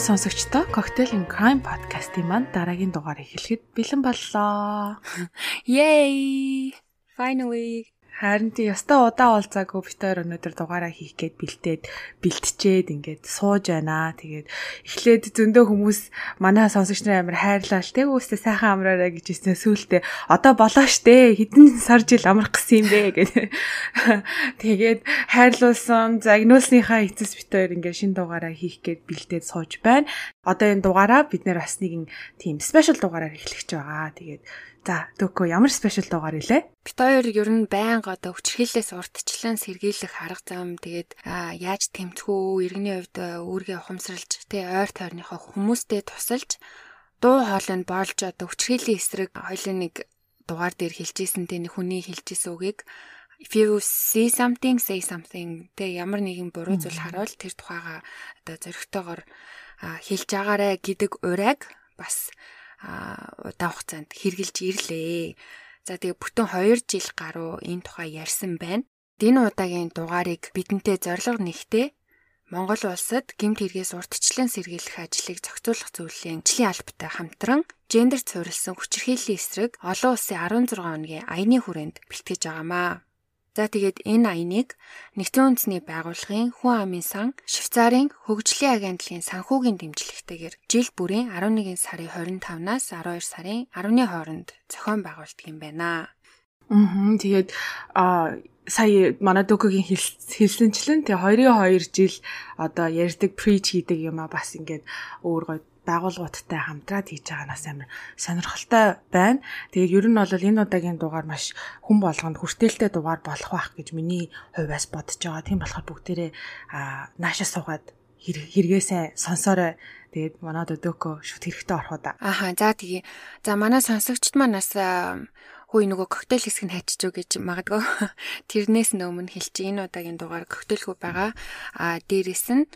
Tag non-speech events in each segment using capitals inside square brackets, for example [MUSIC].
Бидний сонсогчдоо Cocktail and Crime podcast-ийн маань дараагийн дугаар эхлэхэд бэлэн боллоо. [LAUGHS] Yay! Finally Харин тий ястаа удаа уулзаагүй бид хоёр өнөөдөр дугаараа хийх гээд бэлдээд бэлтчихэд ингээд сууж байна. Тэгээд эхлээд зөндөө хүмүүс манай сонсогч нар амар хайрлаа л тэг үстэ сайхан амраарай гэж хэлсэн сүултээ одоо болоо штэ хэдэн сар жил амрах гэсэн юм бэ гэдэг. [LAUGHS] Тэгээд хайрлуулсан загнуулсныхаа эцэс бид хоёр ингээд шин дугаараа хийх гээд бэлдээд сууж байна. Одоо энэ дугаараа бид нэр бас нэгэн тийм спешиал дугаараар эхлэх гэж байгаа. Тэгээд За Төкө ямар спешиал дугаар илээ? Бид хоёр ер нь байнга одоо хүчрхийлээс урдчлан сэргийлэх арга зам. Тэгээд яаж тэмцэхүү иргэний хувьд үүргээ ухамсарлаж тий ойр тойрныхоо хүмүүстэй тусалж дуу хоолойнд болж одоо хүчрхийллийн эсрэг хоёлын нэг дугаар дээр хэлжсэн тий хүний хэлжсэн үгийг. If you see something say something. Тэ ямар нэгэн буруу зүйл харуул тэр тухайга одоо зөрөгтэйгоор хэлж агаарэ гэдэг ураг бас удаан хугацаанд хэрглэж ирлээ. За тэгээ бүтэн 2 жил гаруй энэ тухай ярьсан байна. Энэ удаагийн дугаарыг бидэнтэй зориг нэгтэй Монгол улсад гэмт хэрэгээс урдчлан сэргийлэх ажлыг зохицуулах зүйлийн жилийн албатай хамтран гендер цорилсан хүчирхийллийн эсрэг олон улсын 16 хоногийн аяны хүрээнд бэлтгэж байгаамаа. За тэгээд энэ аяныг нэгдсэн үндэсний байгууллагын хүн амын сан Швейцарын хөгжлийн агентлагийн санхүүгийн дэмжлэгтэйгээр жил бүрийн 11 сарын 25-наас 12 сарын 10-ны хооронд зохион байгуулдаг юм байна. Аа тэгээд а сая манай докогийн хэлсэнчлэн тэгээ 22 жил одоо ярьдаг preach хийдэг юм а бас ингээд өөр гоё байгууллагуудтай хамтраад хийж байгаа нас амар сонирхолтой байна. Тэгээд ер нь бол энэ удаагийн дугаар маш хүн болгонд хүртээлтэй дугаар болох байх гэж миний хувьас бодож байгаа. Тийм болохоор бүгдээрээ нааша суугаад хэрэгээсээ сонсоорой. Тэгээд манад өдөөгөө шүт хэрэгтэй орох уу да. Аха за тэгээ. За манай сонсогчд манаас хөөе нөгөө коктейл хэсэг нь хайчиж уу гэж магадгүй [LAUGHS] тэрнээс өмнө хэлчих энэ удаагийн дугаар коктейлгүй байгаа. А дээрэс нь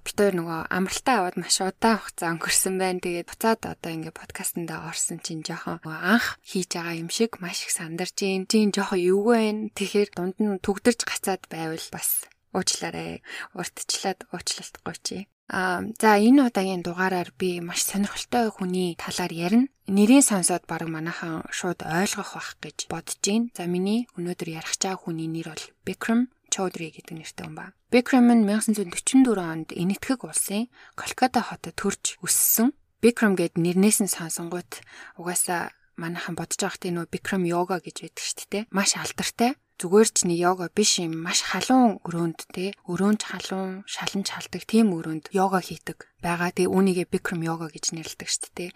бид хоёр нөгөө амралтаа аваад маш удаан хугацаа өнгөрсөн байна. Тэгээд буцаад одоо ингээ подкастнда орсон чинь жоохон анх хийж байгаа юм шиг маш их сандарч юм. Тийм жоохон эвгүй байна. Тэгэхээр дунд нь түгдэрч гацаад байвал бас уучлаарай. Уртчлаад уучлалтгүй чи. Аа за энэ удаагийн дугаараар би маш сонирхолтой хүний талаар ярина. Нэрийг сонсоод баг манайхан шууд ойлгох бах гэж бодож байна. За миний өнөөдөр ярих чаа хүний нэр бол Bikram Chaudhary гэдэг нэртэй хүн ба. Bikram нь 1944 онд Энэтхэг улсын Колката хотод төрж өссөн. Bikram гэд нэрнээс нь сонсонгууд угаасаа манайхан бодож тийм нөө Bikram yoga гэж байдаг шүү дээ. Маш алдартай зүгээр ч нэг йога биш юм маш халуун өрөөнд те өрөөнч халуун шалан чалдаг тийм өрөөнд йога хийдэг байгаа. Тэгээ үүнийгээ Bikram йога гэж нэрлэдэг шүү дээ.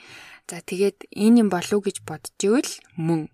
За тэгээд энэ юм болов гэж бодож ивэл мөн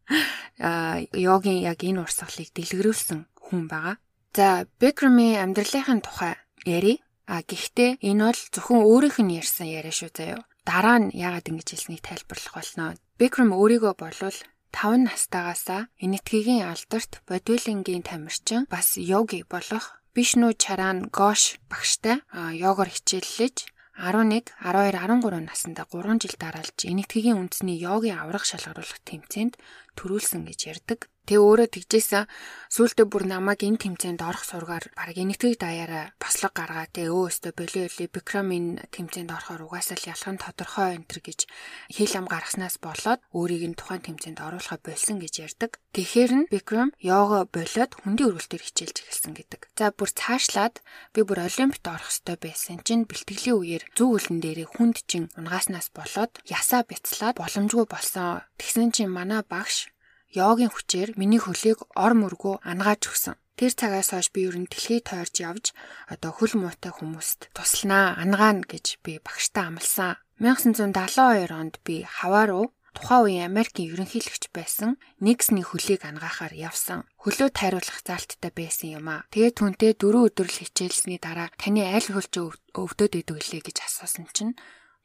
[LAUGHS] а йогийн яг энэ урсгалыг дэлгэрүүлсэн хүн байгаа. За Bikram-ийн амьдралынхын тухай яри. А гэхдээ энэ бол зөвхөн өөрийнх нь ярьсан яриа шүү заяа. Дараа нь яагаад ингэж хэлснийг тайлбарлах болно. Bikram өөрийгөө болвол 5 настайгаасаа энэтхэгийн алдарт бодиулингийн тамирчин бас йоги болох Бишну Чаран Гош багштай йогоор хичээллэж 11, 12, 13 наснда 3 жил дараалж энэтхэгийн үндэсний йогийн аврах шалгаруулах тэмцээнд төрүүлсэн гэж ярьдаг. Тэгээ өөрөө тэгжээсэн сүултээ бүр намайг энэ тэмцээнд орох сургаар баг энэтхэг даяараа бослог гаргаа тэгээ өө өстө болиоли Бикрамын тэмцээнд орохоор угаасаа л ялах нь тодорхой энэ төр гэж хэл ам гаргаснаас болоод өөрийг нь тухайн тэмцээнд оруулахаа болсон гэж ярьдаг. Тэгэхээр нь Бикрам йога болоод хүндийн өргөлтөөр хичээлж эхэлсэн гэдэг. За бүр цаашлаад би бүр олимпиад орох ёстой байсан чинь бэлтгэлийн үеэр зүг үлэн дээрээ хүнд чин унгааснаас болоод ясаа бяцлаад боломжгүй болсон. Тэгсэн чинь манай багш йогийн хүчээр миний хөлийг ор мөргөө ангааж өгсөн. Тэр цагаас хойш би ер нь дэлхий тойрж явж одоо хөл муутай хүмүүст тусланаа, ангаана гэж би багштай амласан. 1972 онд би хаваа руу тухайн үеийн Америкийн ерөнхийлөгч байсан Никсний хөлийг ангаахаар явсан. Хөлөө тайруулах заалттай байсан юм аа. Тэгээд түнтэй 4 өдөр л хичээлсний дараа таны аль хөлч өвдөд идэв гэлээ гэж асуусан чинь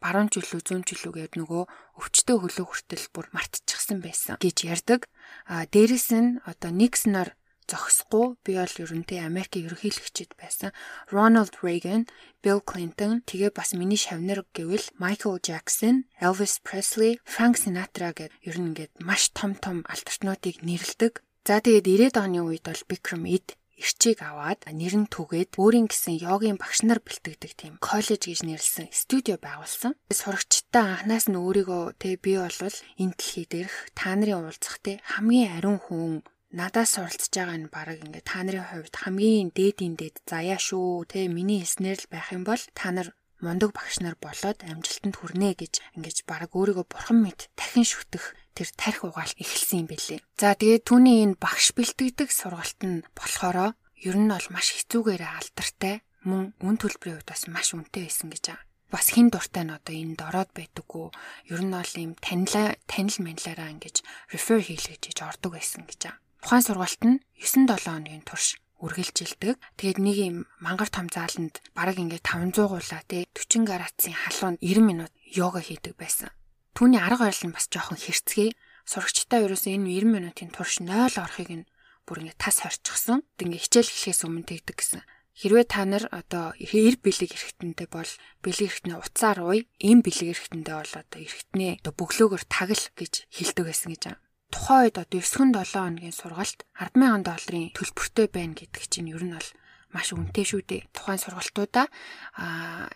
баруун жилүү зүүн жилүүгээд нөгөө өвчтөө хөлөө хүртэл бүр мартчихсан байсан гэж ярьдаг. А дээрэс нь одоо Никсноор зогсохгүй би бол ерөнтэй Америкийн ерөнхийлөгчд байсан. Ronald Reagan, Bill Clinton тэгээ бас миний шавнар гэвэл Michael Jackson, Elvis Presley, Frank Sinatra гэдэг ер нь ингээд маш том том алтартнуудыг нэрлдэг. За тэгээд 90-ад оны үед бол Bikram эд эрчийг аваад нэр нь түгээд өөрийн гэсэн йогийн багш нар бэлтгэдэг тийм коллеж гэж нэрлсэн студио байгуулсан. Сурагчтай анханаас нь өөрийгөө тэ би болвол энэ дэлхий дээрх та нарын уулзах тэ хамгийн ариун хүн надаас суралцж байгаа нь баг ингээд та нарын хувьд хамгийн дээдийн дээд заяа шүү тэ миний хэлснээр л байх юм бол та нар мундаг багш нар болоод амжилтанд хүрнэ гэж ингэж баг өөрийгөө бурхан мэд дахин шүтэх тэр тарих угаал эхэлсэн юм бэлээ. За тэгээд түүний энэ багш бэлтгэдэг сургалт нь болохоро ер нь бол маш хэцүүгээр алдартай мөн үн төлбөрийн хувьд бас маш үнэтэй байсан гэж байгаа. Бас хин дуртай нь одоо энд ороод байдаггүй. Ер нь бол ийм танила танил манлаараа ингэж refer хийлгэж иж ордог байсан гэж байгаа. Тухайн сургалт нь 9-7 хоногийн турш үргэлжилдэг. Тэгээд нэг юм мангар том зааланд бараг ингээд 500 гуулаа тий 40 градусын халуунд 90 минут йога хийдэг байсан. Түүний арга барил нь бас жоохон хэрцгий. Сурагчтай ерөөсөө энэ 90 минутын турш 0 орохыг нь бүр ингэ тас хорчихсон. Ингээ хичээл эхлэхээс өмнө тэгдэг гэсэн. Хэрвээ та нар одоо эр бэлэг эрэхтэнтэй бол бэлэг эрэхтнээ уцаар уй, эм бэлэг эрэхтэнтэй бол одоо эрэхтнээ одоо бөглөөгөр тагл гэж хэлдэг байсан гэж байна. Тухайн үед одоо 9-7 хоногийн сургалт 100000 долларын төлбөртэй байна гэдэг чинь ер нь бол маш үнэтэй шүү дээ. Тухайн сургалтуудаа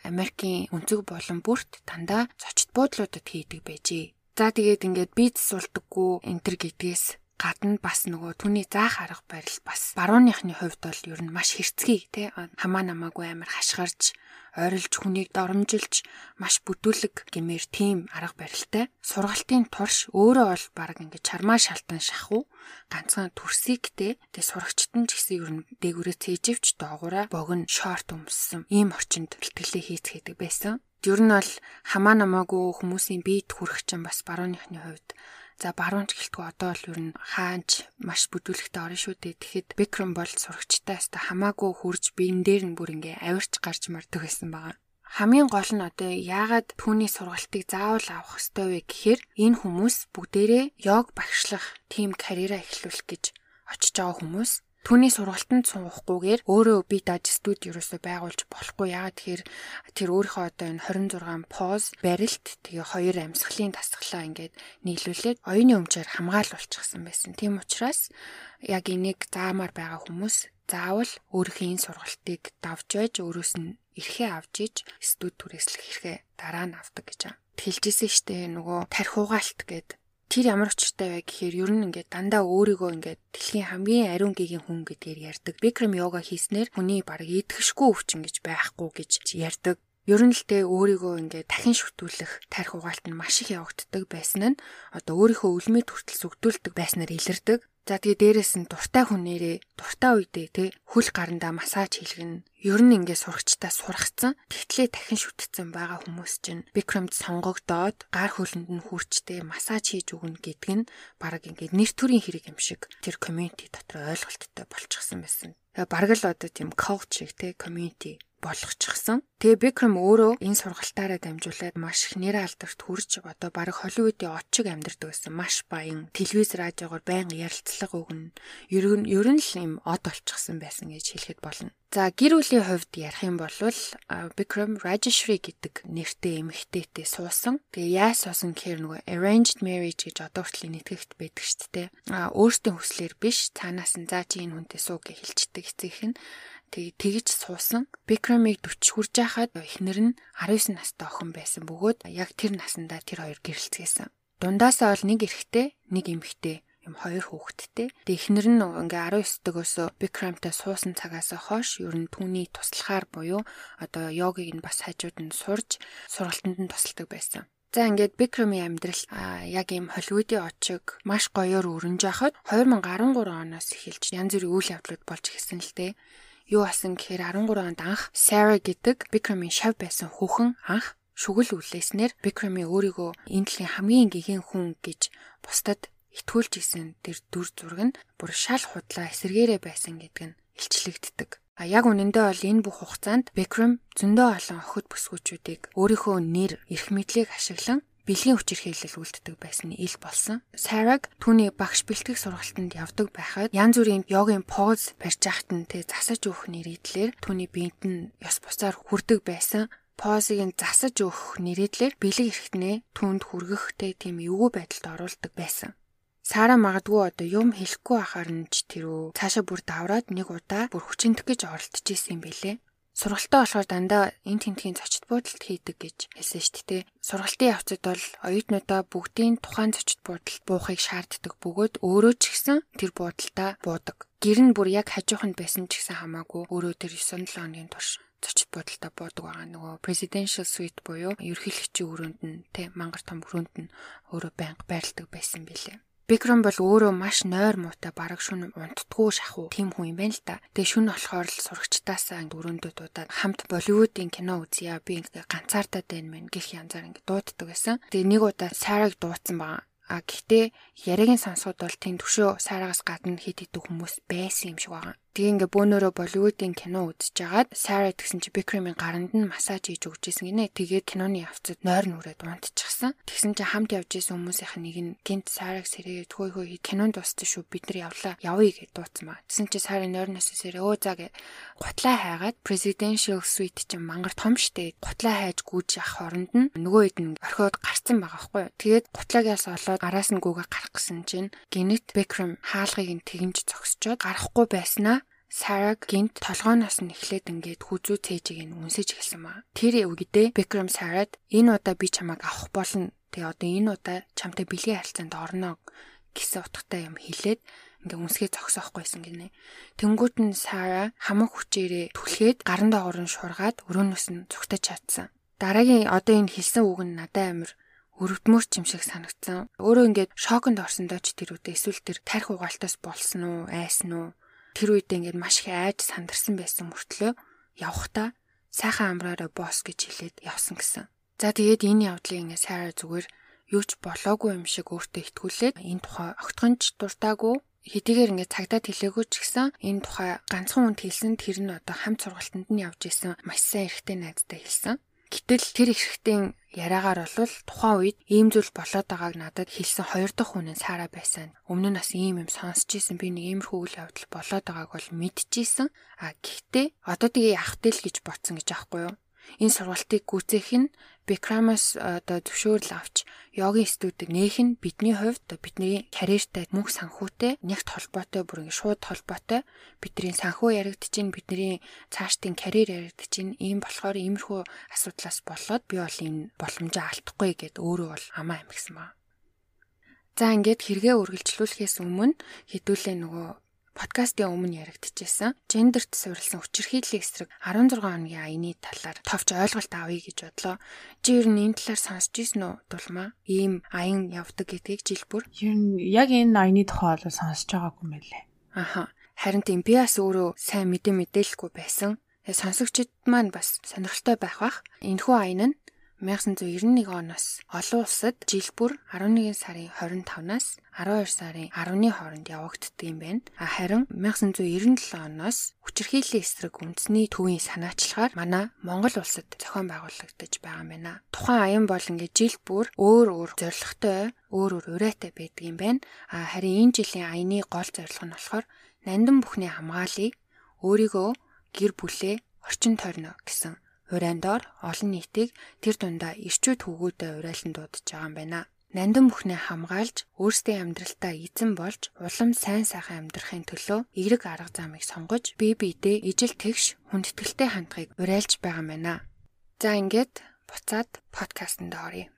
Америкийн өнцөг болон бүрт дандаа зочд буудлуудад хийдэг байжээ. За тэгээд ингээд биз сулдаггүй энтер гэдгээс гадна бас нөгөө түүний заах арга барил бас барууныхны хувьд бол ер нь маш хэрцгий те хамаа намаагүй амар хашгирж ойрлж хүнийг доромжилж маш бүдүүлэг гэмээр тийм арга барилтай. Сургалтын турш өөрөө бол баг ингээд чармаа шалтан шахуу ганцхан төрсийгтэй тэг сурагчт нь ч гэсэн ер нь дээгүүрээ цээжвч доогуура богино шорт өмссөн. Ийм орчинд бэлтгэлээ хийцгээдэг байсан. Ер нь бол хамаа намаагүй хүмүүсийн биед хүрэх чинь бас барууныхны хувьд За баруунч гэлтгүй одоо л ер нь хаанч маш бүдүүлэгтэй орно шүү дээ. Тэгэхэд Бекрэм бол сурагчтай өстө хамаагүй хурж биен дээр нь бүр ингээ авирч гарч мардаг байсан байгаа. Хамгийн гол нь одоо яагаад түүний сургалтыг заавал авах ёстой вэ гэхээр энэ хүмүүс бүгдээрээ йог багшлах тийм карьераа эхлүүлэх гэж очиж байгаа хүмүүс Түүний сургалтанд суухгүйгээр өөрөө би даж студи юусоо байгуулж болохгүй. Яагаад тэгэхээр тэр өөрийнхөө одоо энэ 26 поз, барилт, тэгээ хоёр амьсгалын дасгалаа ингээд нийлүүлээд оюуны өмчөөр хамгаалуулчихсан байсан. Тийм учраас яг энийг заамаар байгаа хүмүүс заавал өөрийнхөө энэ сургалтыг давж байж өөрөөс нь эрхээ авч иж студи түрээслэх эрхээ дараа нь авдаг гэж байна. Хэлжсэн штэ нөгөө тарих угаалт гэдэг тэр ямар учиртай вэ гэхээр ер нь ингээд дандаа өөрийгөө ингээд дэлхийн хамгийн ариун гэгийн хүн гэдгээр ярьдаг. Бикрэм йога хийснээр хүний баг идэхшгүй өвчин гэж байхгүй гэж ярьдаг. Ер нь л тэ өөрийгөө ингээд дахин шүтүүлэх тарих угаалт нь маш их явагддаг байсан нь одоо өөрийнхөө өлмөд хүртэл зүгдүүлдэг байснаар илэрдэг. За тэгээ дээрэс нь дуртай хүнээрээ дуртай үедээ те хөл гарандаа массаж хийлгэн. Ер нь ингээд сурагчтай сургацсан. Тэгтлээ дахин шүтцсэн байгаа хүмүүс чинь Бикрамд сонгогдоод гар хөлөнд нь хүрчтэй массаж хийж өгнө гэдэг нь баг ингээд нэр төрийн хэрэг юм шиг тэр community дотор ойлголттой болчихсон байсан. Бараг л одоо тийм coach шиг те community болгочихсон. Тэгээ Бекрэм өөрөө энэ сургалтаараа дамжуулаад маш их нэр алдарт хүрч одоо баг Холливуудын очиг амьдардаг байсан. Маш баян телевиз радиогоор байнга ярилцлага өгнө. Ер нь ер нь л юм од олчихсан байсан гэж хэлэхэд болно. За гэр бүлийн хувьд ярих юм бол Bikram Rajeshri гэдэг нэртэй эмэгтэйтэй суусан. Тэгээ яаж суусан гэхээр нөгөө arranged marriage гэж одоо хүртэл нэтгэгт байдаг шүү дээ. А өөртөө хүслээр биш цаанаас нь за чи энэ хүнтэй суу гэж хэлчихдэг эцэг нь Тэгээ тэгж суусан. Бикрамыг 40 хүрж байхад эхнэр нь 19 настай охин байсан бөгөөд яг тэр насандаа тэр хоёр гэрэлцгээсэн. Дундаасаа бол нэг эрэгтэй, нэг эмэгтэй юм хоёр хүүхэдтэй. Тэгээ эхнэр нь ингээ 19 дэгөөсөө Бикрамтай суусан цагаас хойш ер нь түүний туслахаар буюу одоо йогийг нь бас хажууд нь сурж сургалтанд нь тусалдаг байсан. За ингээд Бикрамын амьдрал яг ийм Холливуудын очиг маш гоёор өрнж яхад 2013 оноос эхэлж янз бүрийн үйл явдлууд болж ирсэн л дээ юу асан гэхээр 13 онд анх Сара гэдэг Бикрамын шав байсан хүүхэн анх шүгэл үлээснээр Бикрамын өөрийгөө энэ дэлхийн хамгийн гихэн хүн гэж бусдад итгүүлж исэн тэр дүр зураг нь бүр шал худлаа эсэргээрээ байсан гэдэг нь илчлэгддэг. А яг үнэндээ бол энэ бүх хугацаанд Бекрэм зөндөө олон охид бүсгүүчүүдийг өөрийнхөө нэр, эрх мэдлийг ашиглан бэлгийн хүчирхийлэл үлддэг байсан ил болсон. Сараг түүний багш бэлтгэх сургалтанд явдаг байхад янз бүрийн йогийн поз барьж ахт нь тэг засаж өгөх нэрийдлэр түүний биед нь ёс бусаар хүрдэг байсан позыг нь засаж өгөх нэрийдлэр бэлэг эрэхтнээ түнд хүргэхтэй тийм эвгүй байдалд оруулдаг байсан. Сара магадгүй одоо юм хэлэхгүй байхаар нь ч тэрөө цаашаа бүр давраад нэг удаа бүр хүчинтэх гэж оролдож исэн юм бэлээ. Сургалтаа болохоор дандаа эн тентгийн зочд буудалд хийдэг гэж хэлсэн шүү дээ. Сургалтын явцад бол оюутнуудаа бүгдийн тухайн зочд буудалд буухыг шаарддаг бөгөөд өөрөө ч гэсэн тэр буудалтаа буудаг. Гэр нь бүр яг хажууханд байсан ч гэсэн хамаагүй өөрөө тэр 9-7 хоногийн турш зочд буудалтаа буудаг байгаа нөгөө presidential suite буюу ерөнхийлөгчийн өрөөнд нь тэ мангар том өрөөнд нь өөрөө байнга байрладаг байсан билээ. Бикром бол өөрөө маш нойр муутай бараг шүн унтдаггүй шахуу тийм хүн юм байна л да. Тэгээ шүн болохоор л сурагчдаасаа өрөөндөө дуудаад хамт Болливуудын кино үзье. Би ингээ ганцаардаа байна мэн гэх янзаар ингээ дууддаг байсан. Тэгээ нэг удаа Сараг дуудсан байгаа. А гэхдээ яриагийн сонсоход бол тийм төвшөө сараагаас гадна хит хитүү хүмүүс байсан юм шиг байгаа. Тэгээ ингээ бөөнөрөө Болливуудын кино үзэж жагаад Сара гэсэн чи Бикремийн гаранд нь массаж хийж өгчээсэн гинэ. Тэгээд киноны явцад нойр нүрээд унтчихсан. Тэгсэн чи хамт явж исэн хүмүүсийнх нэг нь гинт Сараг сэрээгээд хөөй хөөй кинонд дууссан шүү бид нар явлаа. Явъя гэж дууцсан ба. Тэгсэн чи Сара нойрноос сэрээ өө заа гэ гутлаа хайгаад Presidential Suite чинь мангар том штэ. Гутлаа хайж гүйж явах хооронд нь нөгөө хэд нь орхиод гарцсан байгаа байхгүй юу. Тэгээд гутлагаас олоод араас нь гүгээ гарах гэсэн чинь гинет Бекрэм хаалгыг нь тэгэмж зогсчоод гарахгүй байснаа Сараг гинт толгооноос нь эхлээд ингээд хүзүү цээжийг нь үнсэж эхэлсэн ба. Тэр үгдээ Бекрэм Сарад энэ удаа би чамайг авах болно. Тэгээ одоо энэ удаа чамтай бэлгийн харилцаанд орно гэсэн утгатай юм хэлээд ингээ үнсгээ зогсооохгүйсэн гинэ. Тэнгүүт нь Сара хамаг хүчээрээ түлхээд гарын доогоор нь шургаад өрөөнөөс нь зүгтэж чадсан. Дараагийн одоо энэ хэлсэн үг нь надад амир өрөвдмөр ч юм шиг санагдсан. Өөрөө ингээд шоконд орсондоо ч тэр үедээ эсвэл тэр тарих угаалтаас болсон уу, айсан уу Тэр үед ингээд маш их айж сандарсан байсан мөртлөө явхдаа сайхан амраараа босс гэж хэлээд явсан гэсэн. За тэгээд энэ явдлыг ингээд сайраа зүгээр юу ч болоогүй юм шиг өөртөө итгүүлээд энэ тухай огтхонч дуртаагүй хэдийгээр ингээд цагдаад хэлээгүй ч гэсэн энэ тухай ганцхан хүнд хэлсэн тэр нь одоо хамт сургалтанд нь явж исэн маш сайн эрэгтэй найзтай хэлсэн. Гэтэл тэр эрэгтэй Яраагаар бол тухайн үед ийм зүйл болоод байгааг надад хэлсэн хоёр дахь хүн нь Сара байсан. Өмнө нь бас ийм юм сонсч ийсэн. Би нэг иймэрхүү үйл явдал болоод байгааг бол мэдчихсэн. А гэхдээ одоо тэгээ явахтай л гэж ботсон гэж аахгүй юу? Энэ сургалтыг гүйцээх нь Бикрамаас одоо зөвшөөрөл авч йогийн студид нээх нь бидний хувьд бидний карьертай мөнх санхүүтэй нэгт холбоотой бүр ингэ шууд холбоотой бидний санхүү яригдчихээн бидний цаашдын карьер яригдчихээн ийм болохоор иймэрхүү асуудлаас болоод би бол энэ боломжоо алдахгүй гэд өөрөө бол амаа амигсан ба. За ингээд хэрэгээ үргэлжлүүлэхээс өмнө хэдүүлээ нөгөө подкастын өмнө яригдчихсэн. Гендерт суурилсан хүчирхийллийн эсрэг 16 хоногийн аяны талаар товч ойлголт авъя гэж бодлоо. Чи ер нь энэ талаар сонсч ирсэн үү дулмаа? Ийм аян явдаг гэдгийг жил бүр. Ер нь яг энэ аяны тухай бол сонсож байгаагүй юм байлээ. Аха. Харин тийм би бас өөрөө сайн мэдээ мэдээлэхгүй байсан. Сонсогчд маань бас сонирхолтой байх бах. Энэхүү аян нь 1991 оноос олон улсад жил бүр 11 сарын 25-наас 12 сарын 10-ны хооронд явагддаг юм байна. Харин 1997 оноос хүчирхийллийн эсрэг үндэсний төвийн санаачлагаар манай Монгол улсад зохион байгуулагдаж байгаа юм байна. Тухайн аян бол ингээд жил бүр өөр өөр зорилготой, өөр өөр урайтай байдаг юм байна. Харин энэ жилийн аяны гол зорилго нь болохоор нандин бүхний хамгаалыг өөрийгөө гэр бүлээ орчин тойрно гэсэн урайндор олон нийтийг тэр дундаа ирчүүд хөвгүүдэд урайлан дуудаж байгаа юм байна. Нандин бүхнээ хамгаалж өөрсдийн амьдралтаа эзэн болж улам сайн сайхан амьдрахын төлөө эерэг арга замыг сонгож бие биедээ ижил тэгш хүндэтгэлтэй хандхыг уриалж байгаа юм байна. За ингээд буцаад подкастэнд оръё.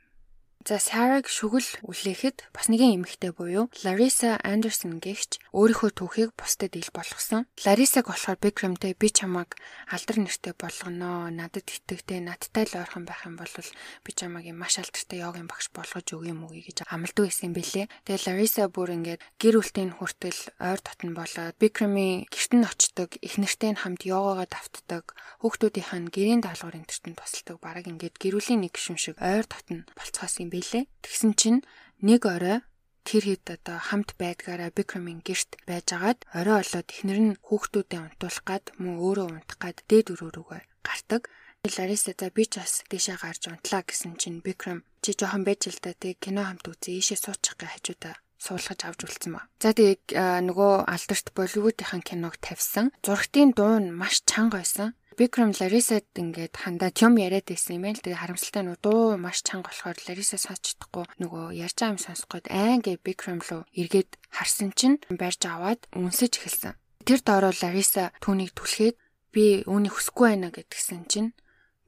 За Сараг шүгэл үлээхэд бас нэгэн эмэгтэй буюу Лариса Андерсон гэгч өөрийнхөө түүхийг бусдад ил болгосон. Ларисаг болохоор Бикремтэй би чамайг алдар нэртэй болгоно. Надад итгэвтэй, надтай л ойрхон байх юм бол би чамайг маш алдартай йогийн багш болгож өгье юм уу гэж амлдаг байсан юм бэлээ. Тэгээ Лариса бүр ингээд гэр бүлийн хүртэл ойр дотн болоод Бикремийн гэрт нь очдог, их нэртэй нь хамт йогагоо давтдаг, хүүхдүүдийнх нь гэрийн даалгаврын төртөнд тусалдаг. Бараг ингээд гэр бүлийн нэг гишүүн шиг ойр дотн болцоос юм бэлээ. Тэгсэн чинь нэг орой тэр хэд одоо хамт байдгаараа Бикрамын герт байжгаад орой олоод эхнэр нь хүүхдүүдээ унтуулах гад мөн өөрөө унтах гад дээд өрөө рүүгээ гартаг. Лариса за би ч бас дэшээ гарч унтлаа гэсэн чинь Бикрам чи жоохон байж л да тэг кино хамт үзээ ийшээ суучих гэ хажуудаа суулгаж авч үлдсэн ба. За тэгээ нөгөө алдарт Болливуудынхаа киног тавьсан. Зургтын дуу нь маш чанга байсан. Бикрэм Ларисад ингээд хандаад юм яриад байсан юм байна л тэгээ харамсалтай нь дуу маш чанга болохоор Лариса сонсч чадахгүй нөгөө ярьж байгаа юм сонсох гээд айн гэ Бикрэм руу эргээд харсан чинь барьж аваад үнсэж эхэлсэн. Тэр доороо Лариса түүнийг түлхээд би үүнийг хүсэхгүй байна гэдгсэн чинь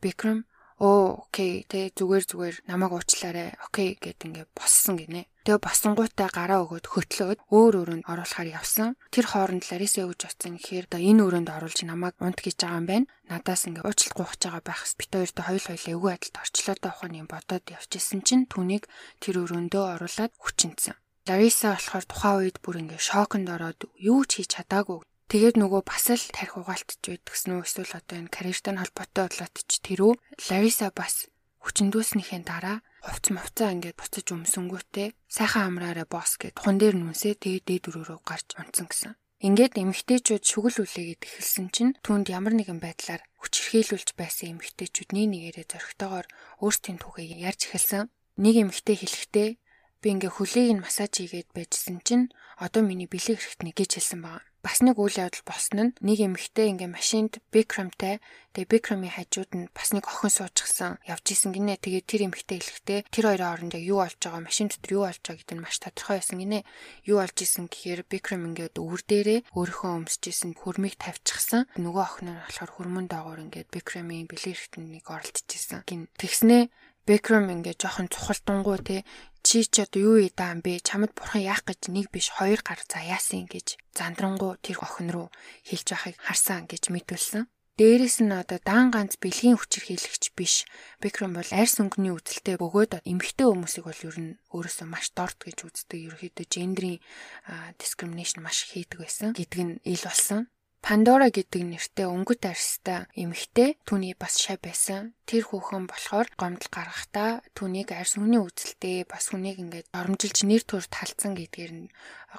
Бикрэм оо окей тэ зүгээр зүгээр намайг уучлаарай окей гэд ингээ боссон гинэ. Тэгээ босонгуудаа гараа өгөөд хөтлөөд өөр өрөөнд оруулахаар явсан. Тэр хооронд Лариса өгж оцсон гэхээр одоо энэ өрөөнд оруулж намайг унт гэж байгаа юм байна. Надаас ингээ уучлалт гуйж байгаа байх. Бит хоёртой хоёул хоёлаа өвөө адилд орчлоо таах юм бодоод явчихсан чинь түүнийг тэр өрөөндөө оруулаад хүчинсэн. Лариса болохоор тухайн үед бүр ингээ шоконд ороод юу ч хийж чадаагүй Тэгээд нөгөө бас л тарих угаалтж байдгсэн үү эсвэл одоо энэ карьертай холбоотой болоод ч тэрүү Лариса бас хүчндүүлснийхээ дараа хувц мовцаа ингээд буцаж өмсөнгүүтээ сайхан амраараа босс гэд тухан дээр нүнсээ тэгээд дээд өрөөрөө гарч унтсан гэсэн. Ингээд эмэгтэйчүүд шүгэл үлээгээд эхэлсэн чинь түнд ямар нэгэн байдлаар хүчрхийлүүлж байсан эмэгтэйчүүд нэг нэгээрээ зөрөгтэйгээр өөрсдийн түүхээ ярьж эхэлсэн. Нэг эмэгтэй хэлэхдээ би ингээ хөлийг нь массаж хийгээд байжсэн чинь одоо миний бэлэг хэрэгтнэ гэж хэлсэн байна бас нэг үйл явдал болсон нь нэг эмэгтэй ингээ машинд Бикрамтай тэгээ Бикрамын хажууд нь бас нэг охин суучихсан явж исэн гинэ. Тэгээ тэр эмэгтэй хэлэхдээ тэр хоёрын хооронд яг юу болж байгаа машин дотор юу болж байгаа гэдэг нь маш тодорхой байсан гинэ. Юу болж исэн гэхээр Бикрам ингээд өвөр дээрээ өөрийнхөө өмсөж исэн хөрмийг тавьчихсан. Нөгөө охин нь болохоор хөрмөн доогоор ингээд Бикрамын бэлгэрхт нэг оролдож исэн гин. Тэгснээ Бэкрэм ингээ жоохон цухалтангуу те чи ч одоо юу идаан бэ? Чамд бурхан яах гэж нэг биш хоёр гар заяасан гэж зандрангуу тэр охин руу хэлж байхыг харсан гэж мэдүүлсэн. Дээрээс нь одоо даан ганц бэлгийн хүчирхийлэгч биш. Бэкрэм бол арьс өнгөний үзэлтэй бөгөөд эмэгтэй хүмүүсийг бол ер нь өөрөөсөө маш дорт гэж үздэг. Ерөнхийдөө гендрийн дискриминашн маш хийдэг байсан гэдг нь ил болсон. Пандора гэдэг нэртэй өнгөт арьстай эмэгтэй түүний бас шав байсан. Тэр хүүхэн болохоор гомдол гаргахдаа түүнийг арьс хүний үзэлтэй бас хүнийг ингээд оромжилж нэр төр талцсан гэдгээр нь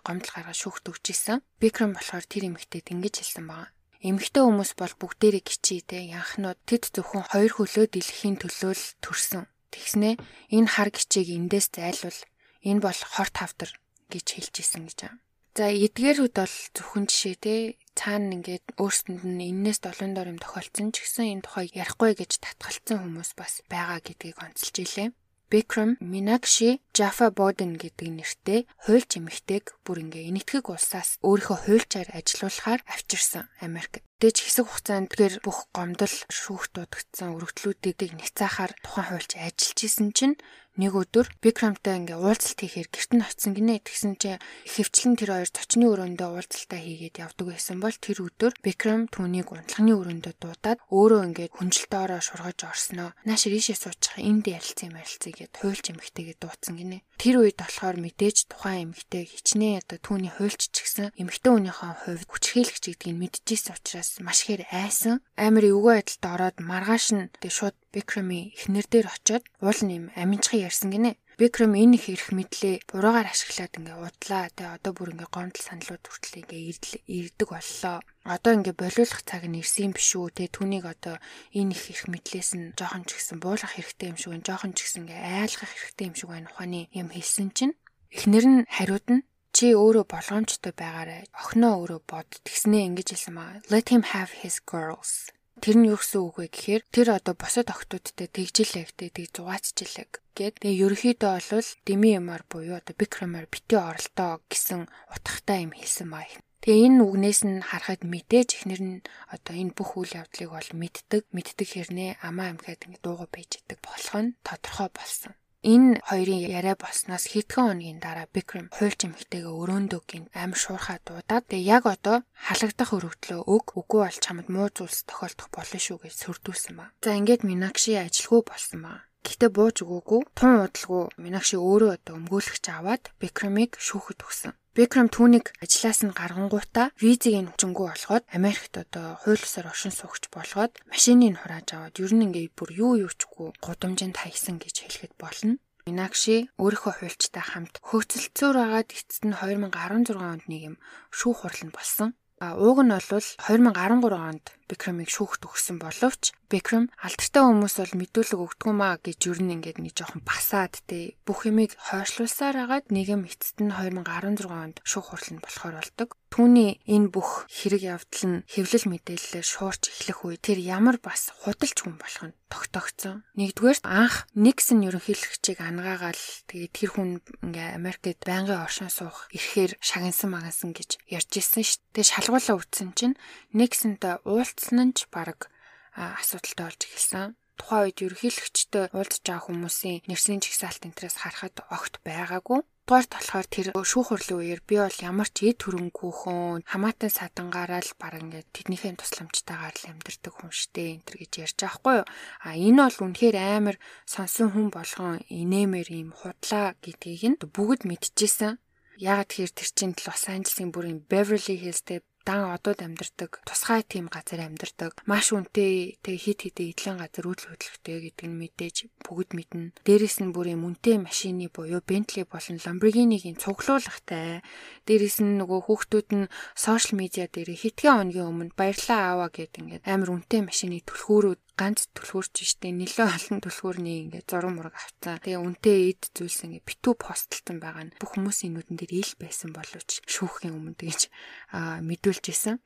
гомдол гаргаж шүүхт өгч исэн. Бикрэм болохоор тэр эмэгтэйд ингэж хэлсэн байна. Эмэгтэй хүмүүс бол бүгдээрээ гिचийтэй янхнууд тэд зөвхөн хоёр хөлөө дэлгэхийн төлөө л төрсөн. Тэгснэ энэ хар гिचийг эндээс зайлвал энэ бол хорт хавдар гэж хэлж исэн гэж байна. За эдгээрүүд бол зөвхөн жишээ те цаана ингээд өөрсдөнд нь энээс долоон дор юм тохиолдсон ч гэсэн энэ тухай ярихгүй гэж татгалцсан хүмүүс бас байгаа гэдгийг онцолж илээ. Бикрэм Минакши Жафа Боден гэдэг нэртэй хуульч эмэгтэйг бүр ингээ энэтхэг улсаас өөрийнхөө хуульчаар ажилуулахаар авчирсан Америк. Дэж хэсэг хугацаанд тэр бүх гомдол шүүх дуудагдсан өргөдлүүдийг няцаахаар тухайн хуульч ажиллаж исэн чинь нэг өдөр Бикрамтай ингээ уулзалт хийхээр гэрт нь очисон гинэ. Тэгсэн чинь хөвчлэн тэр хоёр зочны өрөөндөө уулзалтаа хийгээд явдаг байсан бол тэр өдөр Бикрам түүнийг унтлагын өрөөндөө дуудаад өөрөө ингээ хүнжилтөөрөө шургаж орсноо. Нааш ришээ суучих энд ярилцсан юм ярилцъя гэд хуйлч эмэгтэйгээ дуудсан гинэ. Тэр үед болохоор мэдээж тухайн эмэгтэй хичнээн одоо түүний хуйлч ч гэсэн эмэгтэй хүнийхээ хувьд хүчрхийлэгч гэдгийг мэдчихсэн учраас маш ихээр айсан. Амар эвгүй байдалд ороод маргааш нь тэг шууд Бикрами эхнэр дээр очиод уул нэм аминчхан ярьсан гинэ. Бикрэм энэ их эрх мэдлээ буруугаар ашиглаад ингээ удлаа. Тэгээ одоо бүр ингээ гомдол саналууд хүртэл ингээ ирдэг боллоо. Одоо ингээ болиулах цаг нь ирсэн юм биш үү? Тэ түүнийг одоо энэ их эрх мэдлээс нь жоохон ч гэсэн буулгах хэрэгтэй юм шиг байна. Жоохон ч гэсэн ингээ айлгах хэрэгтэй юм шиг байна. Ухааны юм хэлсэн чинь эхнэр нь хариуд нь чи өөрөө болгоомжтой байгаарай. Охиноо өөрөө бод. Тэгснээ ингэж хэлсэн маа. Let him have his girls. Тэр нь юу гэсэн үг вэ гэхээр тэр одоо босод охтуудтай тэгжилээ гэдэг тийг зугаацчихлаа гэд. Тэгээ ерөөхдөө бол деми ямар буюу одоо бикрамаар бити оролтоо гэсэн утгатай юм хэлсэн баа. Тэгээ энэ үгнээс нь харахад мэдээж ихнэр нь одоо энэ бүх үйл явдлыг бол мэддэг, мэддэг хэрнээ амаа амхаад ингэ дууга байж идэг болох нь тодорхой болсон. Энэ хоёрын яриа болсноос хэдхэн хоногийн дараа Бикрэм хуульч эмэгтэйгээ өрөөндөө гин аим шуурхаа дуудаад тэгээ яг одоо халагдах өргөдлөө өг үгүй бол чамд муу зүйлс тохиолдох болно шүү гэж сөрдүүлсэн ба. За ингээд Минакши ажилгүй болсон ба. Гэхдээ бууж өгөөгүй тун удалгүй Минакши өөрөө одоо өмгөөлөгч аваад Бикрамыг шүүхэд өгсөн. Бекрэм түүнийг ажлаас нь гаргангуудаа визийг нь хүчингүү болгоод Америкт одоо хуулиусаар оршин суугч болгоод машиныг хурааж аваад ер нь ингээ бүр юу юучгүй гудамжинд хайсан гэж хэлэхэд болно. Минакши өөрийнхөө хуульчтай хамт хөөцөлцөөр агаад эцэст нь 2016 онд нэг юм шүүх хурал нь болсон. А ууг нь бол 2013 онд Бикрамыг шүүхт өгсөн боловч Бекрэм алдартай хүмүүс бол мэдүүлэг өгдөг маа гэж юу нэг нэг жоохон басаад те бүх юмыг хойшлуулсаар агаад нийгэм эцэст нь 2016 онд шүүх хурал нь болохоор болдог. Түүний энэ бүх хэрэг явдал нь хэвлэл мэдээлэлээр шуурч эхлэх үе тэр ямар бас худалч хүн болох нь тогтогцсон. Нэгдүгээр анх Никсон ерөнхийлөгчийг ангаагаал тэгээд тэр хүн ингээ Америкт байнгын оршин суух ирэхээр шагнасан магансан гэж ярьж ирсэн шүү. Тэгээд шалгуулаа үтсэн чинь Никсонтой уулзсан нь ч баг асуудалтай болж эхэлсэн. Тухайн үед ерөнхийлөгчтэй уулзж байгаа хүмүүсийн нэрсийн чигсаалт энтрээс харахад огт байгаагүй. Дугаарт болохоор тэр шүүх хурлын үеэр би бол ямар ч эд хөрөнгөөхөн хамаатан садангаараа л баг ингээд тэднийхээ тусламжтайгаар л амьдэрдэг хүн штэ энэ төр гэж ярьж байгаа хгүй юу. А энэ бол үнэхээр амар сонсон хүн болгон инээмэр юм худлаа гэдгийг нь бүгд мэдчихсэн. Ягаад тэгэхээр тэр чинь Лос Анжелесийн бүрийн Beverly Hills-тэй дан одод амьдардаг тусгай тийм газар амьдардаг. Маш үнэтэй тэг хит хитэ идлийн газар үйл хөдлөлттэй гэдэг нь мэдээж бүгд мэднэ. Дээрэс нь бүрийн үнэтэй машины буюу Bentley болон Lamborghini-гийн цуглуулгатай. Дээрэс нь нөгөө хүүхдүүд нь сошиал медиа дээр хитгэн өдрийн өмнө баярлаа аава гэдэг ингээд амар үнэтэй машины түлхүүрүүд ганц түлхүүрч штэ нэлээ олон түлхүүрний ингээд зураг мураг авцсан. Тэгээ үнтэй эд зүйлс ингээд битүү постлтон байгаа нь бүх хүмүүсийн нүдэн дээр ил байсан боловч шүүхийн өмнө тэгж мэдүүлж исэн.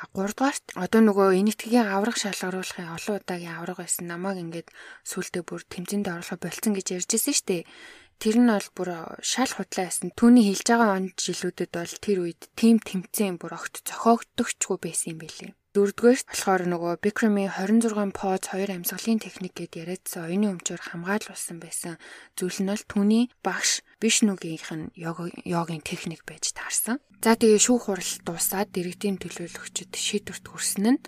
А 3 дугаарт одоо нөгөө энэтхэгийн авраг шалгаруулахын олон удаагийн авраг байсан намайг ингээд сүултээ бүр тэмцээнд оруулах болцсон гэж ярьж ирсэн шүү дээ. Тэр нь бол бүр шал худлаа байсан. Түүний хэлж байгаа он жилүүдэд бол тэр үед тим тэмцээн бүр огт зохиогдохчгүй байсан юм билий. Дөрөвдүгээр болохоор нөгөө Bikram-ийн 26 поз 2 амьсгалын техник гэд яриадсан оюуны өмчөөр хамгаалуулсан байсан зүйл нь бол түүний багш Вишнугийнх нь йогийн техник байж таарсан. За тэгээ шүүх хурал дуусаад дэрэгдийн төлөөлөгчд шийдвэрт хүрсэн нь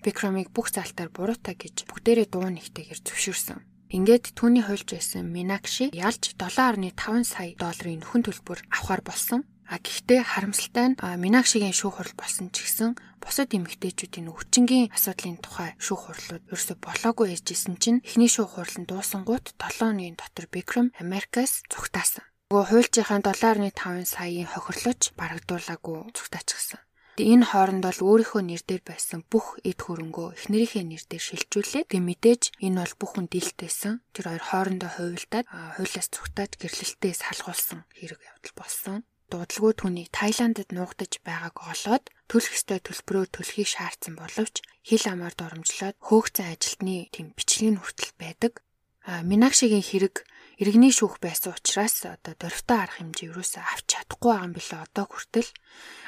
Bikram-ыг бүх залтаар буруутай гэж бүгдээрээ дуу нэгтэйгээр зөвшөөрсөн. Ингээд түүний хуульч байсан Минакши ялж 7.5 сая долларын нөхөн төлбөр авахар болсон. А гэхдээ харамсалтай нь Минакшигийн шүүх хурал болсон ч гэсэн бусад эмэгтэйчүүдийн өвчнгийн асуудлын тухай шүүх хурлууд ерөөсө болоогүй ээжсэн чинь эхний шүүх хурал нь дуусангууд 7 өдрийн дотор Бикрэм Америкаас зүгтаасан. Нөгөө хуульчийнхаа 7.5 саяын хохирлооч барагдуулаагүй зүгтаачихсан. Энэ хооронд бол өөрийнхөө нэр дээр байсан бүх эд хөрөнгөө эхнэрийнхээ нэр дээр шилжүүлээд тэг мэдээж энэ бол бүх хүн дийлтэйсэн. Тэр хоёр хоорондоо хувилдаад хуулиас цугтааж гэрлэлтээ салгуулсан хэрэг явдал болсон дуудлагүй түүнийг Таиландд нуугдаж байгааг олоод төлөх ёстой төлбөрөө төлөхийг шаардсан боловч хил амаар доромжлоод хөөгцэн ажилтны тэм бичлэг нь хүртэл байдаг. А Минакшигийн хэрэг иргэний шүүх байсан учраас одоо дөрвтэй арга хэмжээ юусаа авч чадахгүй байгаа юм билээ одоо хүртэл.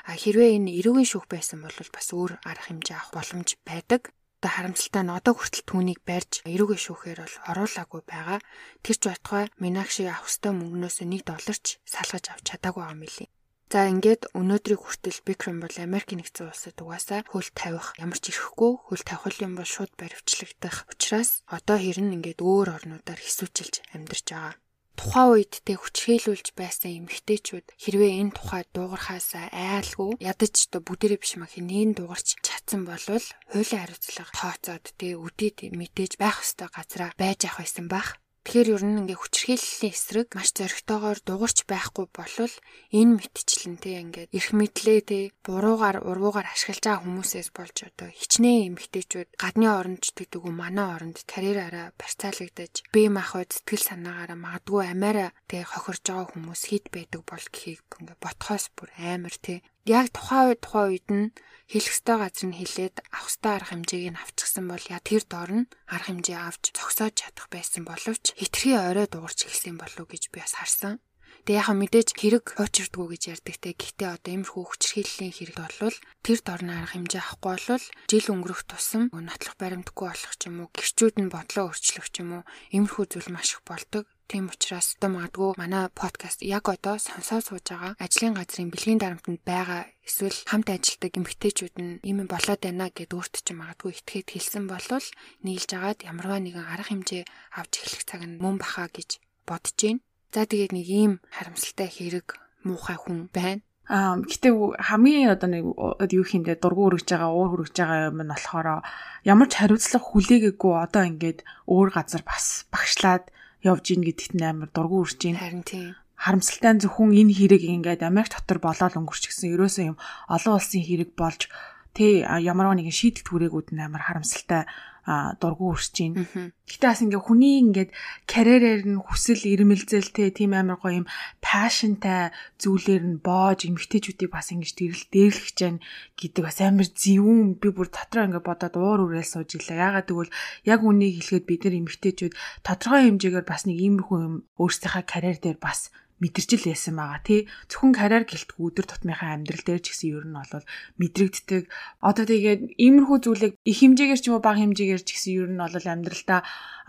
А хэрвээ энэ эрүүгийн шүүх байсан бол бас өөр арга хэмжээ авах боломж байдаг. Одоо харамсалтай нь одоо хүртэл түүнийг барьж эрүүгээ шүүхээр бол оруулаагүй байгаа. Тэр ч байтугай Минакшиг авах ёстой мөнгнөөс 1 долларч салгаж авч чадаагүй байгаа мөлий. За ингээд өнөөдрийг хүртэл Бикрэм бол Америк нэгдсэн улсад угаасаа хөл тавих ямар ч ирэхгүй хөл тавих юм бол шууд баривчлагдах учраас одоо хэрн ингээд өөр орнуудаар хэсүүчилж амьдарч байгаа тухайн үед тэг хүчрхийлүүлж байсан эмэгтэйчүүд хэрвээ энэ тухай дуугархаас айлгүй ядаж одоо бүгдээрээ биш мах нээн дуугарч чадсан болвол хуулийн хариуцлага тооцоод тэг үдээд мэдээж байх ёстой газараа байж авах байсан байх. Тэгэхээр ер нь ингээ хүчрхийллийн эсрэг маш зоригтойгоор дуурч байхгүй болвол энэ мэтчлэн те ингээд эрх мэдлээ те буруугаар уруугаар ашиглаж байгаа хүмүүсээс болж одоо хичнээн эмгтээчүүд гадны оронд гэдэг үү манай оронд карьераараа барьцаалагдаж бие махбод сэтгэл санаагаараа магадгүй амаараа те хохирж байгаа хүмүүс хит байдаг бол гэхийг ингээ ботхоос бүр амар те яг тухайн үед тухайн үед нь хэлэх ёстой газар нь хэлээд авах ёстой арга хэмжээг нь авчихсан бол яа тэр дор нь арга хэмжээ авч зогсоож чадах байсан боловч хитрхи орой дуурч эхэлсэн болов гэж би бас харсан. Тэгээ яхаа мэдээж хэрэг хуучирдгүү гэж ярьдаг те. Гэхдээ одоо иймэрхүү хүчрхийллийн хэрэг болвол тэр дорны арга хэмжээ авахгүй бол жил өнгөрөх тусам нотлох баримтгүй болох ч юм уу, гэрчүүд нь бодлоо өөрчлөх ч юм уу, иймэрхүү зүйл маш их болдог. Тийм учраас одоо магадгүй манай подкаст яг одоо сонсоод сууж байгаа ажлын газрын бэлгийн дарамтанд байгаа эсвэл хамт ажилладаг эмэгтэйчүүд нь ийм болоод байна гэд өөрт чинь магадгүй итгээд хэлсэн болвол нийлж агаад ямарваа нэгэн арга хэмжээ авч эхлэх цаг нь мөн бахаа гэж бодож байна. За тэгээд нэг ийм харамсалтай хэрэг муухай хүн байна. Аа гэтээ хамгийн одоо нэг юу хийндээ дургу өргөж байгаа уур хүргэж байгаа юм нь болохоор ямар ч хариуцлага хүлээгээгүй одоо ингээд өөр газар бас багшлаад явж ийн гэдэгт амар дургу үрж ийн. Харин тийм харамсалтай нь зөвхөн энэ хэрэг ингээд Америк дотор болоод өнгөрчихсөн ерөөсөө юм олон улсын хэрэг болж тэ ямар нэгэн шийдэл түрээгүүд нь амар харамсалтай дургу өрсөж байна. Гэтэ бас ингээ хүний ингээд карьерээр нь хүсэл ирмэлзэлтэй тийм амар гоё юм пашнтай зүйлээр нь боож эмгтээчүүдийг бас ингэж дэрэл дээрлэх чинь гэдэг бас амар зөвүүн би бүр дотроо ингээ бодоод уур үрэл сууж илаа. Ягаад гэвэл яг үнийг хэлэхэд бид нар эмгтээчүүд тодорхой хэмжээгээр бас нэг иймэрхүү юм өөрсдийнхээ карьер дээр бас мэдэрчил байсан байгаа тий. Зөвхөн карьер гэлтгүй өдөр тутмынхаа амьдрал дээр ч гэсэн ер нь бол мэдрэгддэг. Одоо тэгээд иймэрхүү зүйлийг их хэмжээгээр ч юм уу бага хэмжээгээр ч гэсэн ер нь бол амьдралдаа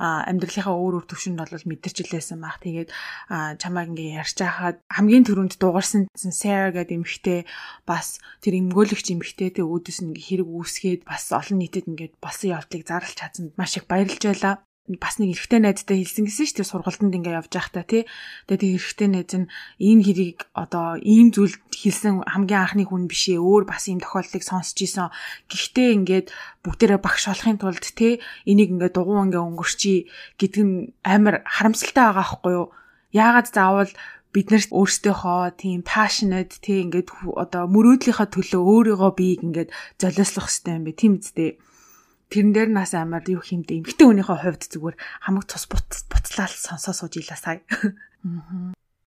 амьдралынхаа өөр өөр төвшөнд бол мэдэрчил байсан баг. Тэгээд чамайг ингээ ярьж хахад хамгийн түрүүнд дуугарсан Sarah гэдэг эмэгтэй бас тэр эмгөөлөгч эмэгтэйтэй өөдөөс нь хэрэг үүсгээд бас олон нийтэд ингээд босон явдлыг зарлж чадсанд маш их баярлж байлаа бас нэг эрэгтэй найзтай хэлсэн гэсэн шүү дээ сургалтанд ингээ явж байхдаа тий. Тэгээд тэр эрэгтэй найз нь энэ хэрийг одоо ийм зүйл хэлсэн хамгийн анхны хүн биш ээ. Өөр бас ийм тохиолдлыг сонсч ийсэн. Гэхдээ ингээд бүгдээрээ багш болохын тулд тий энийг ингээ дугуй ингээ өнгөрчий гэдэг нь амар харамсалтай байгаа байхгүй юу? Яагаад заавал бид нар өөрсдийнхөө тийм passionate тий ингээд одоо мөрөөдлийнхаа төлөө өөрийгөө биеийг ингээд золиослох хэрэгтэй юм бэ тийм үстэй тэрэн дээр нас амар юу хэмдэ эмгтэн хүнийхээ хувьд зүгээр хамаг цус буцлал сонсоо сууж илаа сая.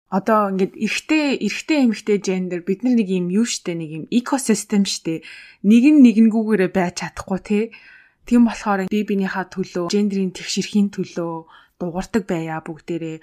Одоо ингээд эрэгтэй эрэгтэй эмэгтэй гендер бид нар нэг юм юу штэ нэг юм экосистем штэ нэг нь нэгэнгүүгээрээ байж чадахгүй те. Тийм болохоор би бинийхээ төлөө гендерийн тэгшэрхийн төлөө дуурдаг байя бүгдээрээ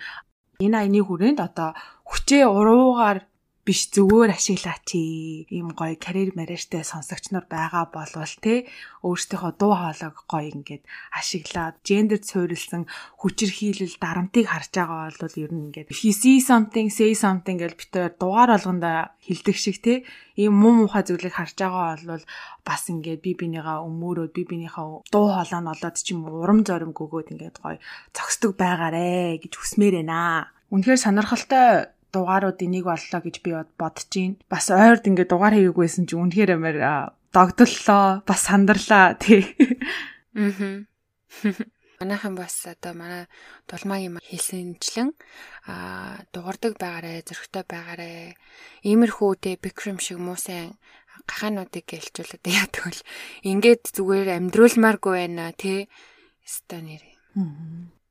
энэ айны хүрээнд одоо хүчээ уруугаар биш зөвөр ашиглаач ийм гоё карьер марьяаштай сонсогч нар байгаа болвол те өөрсдийнхөө дуу хоолойг гоё ингээд ашиглаад гендерд суурилсан хүчирхийлэл дарамтыг харж байгаа бол ер нь ингээд he see something say something гэж битээр дугаар болгонда хилдэг шиг те ийм муу муухай зүйлийг харж байгаа бол бас ингээд би бинийгаа өмөрөөд би бинийхээ дуу хоолой нь олоод ч юм урам зориг өгөөд ингээд гоё зогсдог байгаарэ гэж хүсмээр байна. Үнэхээр сонирхолтой дугаарууд энийг боллоо гэж би бодож байна. Бас ойрд ингээд дугаар хийгээгүйсэн чи үнэхээр амар догдлоо, бас сандарлаа тий. Аа. [LAUGHS] Манайхан бас одоо манай дулмаагийн хэлсэнчлэн аа дуурдаг байгаарэ, зөрөгтэй байгаарэ. Иймэрхүү тэ бикрэм шиг муу сайн гахаануудыг гэлчүүлээд [LAUGHS] яадаг бол ингээд зүгээр амьдруулмааргүй байна тий. Өстой нэр.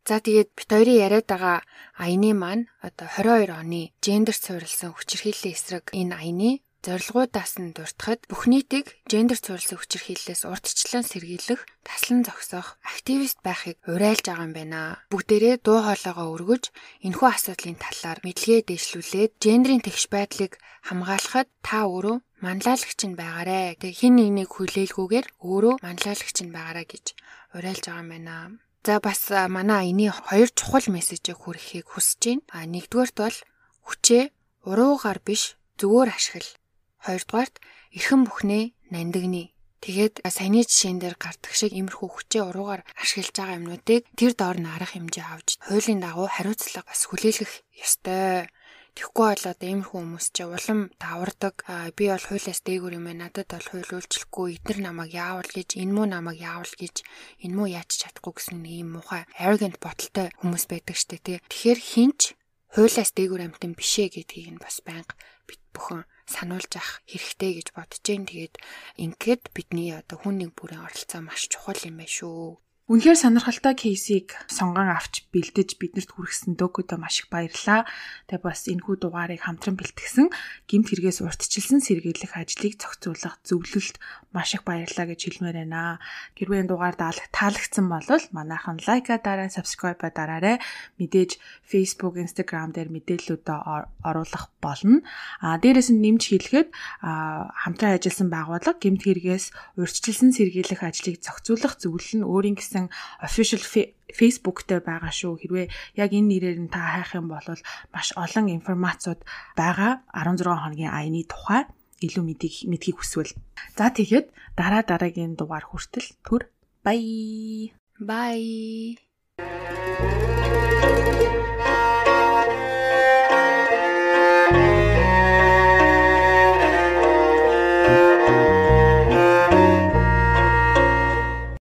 За тэгээд бит хоёрын яриад байгаа аяны маань одоо 22 оны гендер суурилсан хүчирхийллийн эсрэг энэ аяны зорилгоудаас нь дуртахад бүх нийтийг гендер суурилсан хүчирхийллээс урдчлан сэргийлэх, таслан зогсоох, активист байхыг уриалж байгаа юм байна. Бүгдээрээ дуу хоолойгоо өргөж, энэхүү асуудлын талаар мэдлэгээ дэвшлүүлээд гендерийн тэгш байдлыг хамгаалахад та өөрөө манлайлагч нь байгаарэ. Тэг хин нэгнийг хүлээлгүйгээр өөрөө манлайлагч нь байгаарэ гэж уриалж байгаа юм байна. За бас манай аяны хоёр чухал мессежийг хүргэхийг хүсэж байна. А нэгдүгээрт бол хүчээ уруугаар биш зөвөр ашигла. Хоёрдугаарт эрхэм бүхнээ нандагны. Тэгээд саяны жишээн дээр гардаг шиг имерхүү хүчээ уруугаар ашиглаж байгаа юмнуудыг тэр доор нь арга хэмжээ авч хуулийн дагуу хариуцлага бас хүлээлгэх ёстой. Тэгэхгүй бол одоо иймэрхүү хүмүүс чи улам давардаг. Би бол хуулиас дээгүүр юм байна. Надад бол хууль үйлчлэхгүй. Эдгээр намайг яавал гэж, энэ муу намайг яавал гэж, энэ муу яаж чадахгүй гэсэн нэг юм муухай arrogant боталтай хүмүүс байдаг штэ тий. Тэгэхээр хинч хуулиас дээгүүр амтан бишээ гэдгийг нь бас байнга бит бүхэн сануулж ах хэрэгтэй гэж бодож जैन. Тэгээд ингээд бидний одоо хүн нэг бүрийн оролцоо маш чухал юм байна шүү. Үнэхээр сонирхолтой кейсийг сонгон авч бэлдэж биднэрт хүргэсэн дөгөөдөө маш их баярлалаа. Тэгээ бас энэхүү дугаарыг хамтран бэлтгэсэн гимт хэрэгээс урьдчилсан сэргийлэх ажлыг зохицуулах зөвлөлд маш их баярлалаа гэж хэлмээр байна. Хэрвээ энэ дугаар таалагдсан бол манайхан лайка дараа, subscribe дараарай. Мэдээж Facebook, Instagram дээр мэдээллүүдээ оруулах болно. А дээрээс нь нэмж хэлэхэд хамтран ажилласан байгууллага гимт хэрэгээс урьдчилсан сэргийлэх ажлыг зохицуулах зөвлөл нь өөрийн гэсэн гэсэн official Facebook-тэй байгаа шүү. Хэрвээ яг энэ нэрээр нь та хайх юм бол маш олон информацууд байгаа 16 хоногийн аяны тухай илүү мэдхийг хүсвэл. За тэгэхэд дараа дараагийн дугаар хүртэл түр бай. Bye.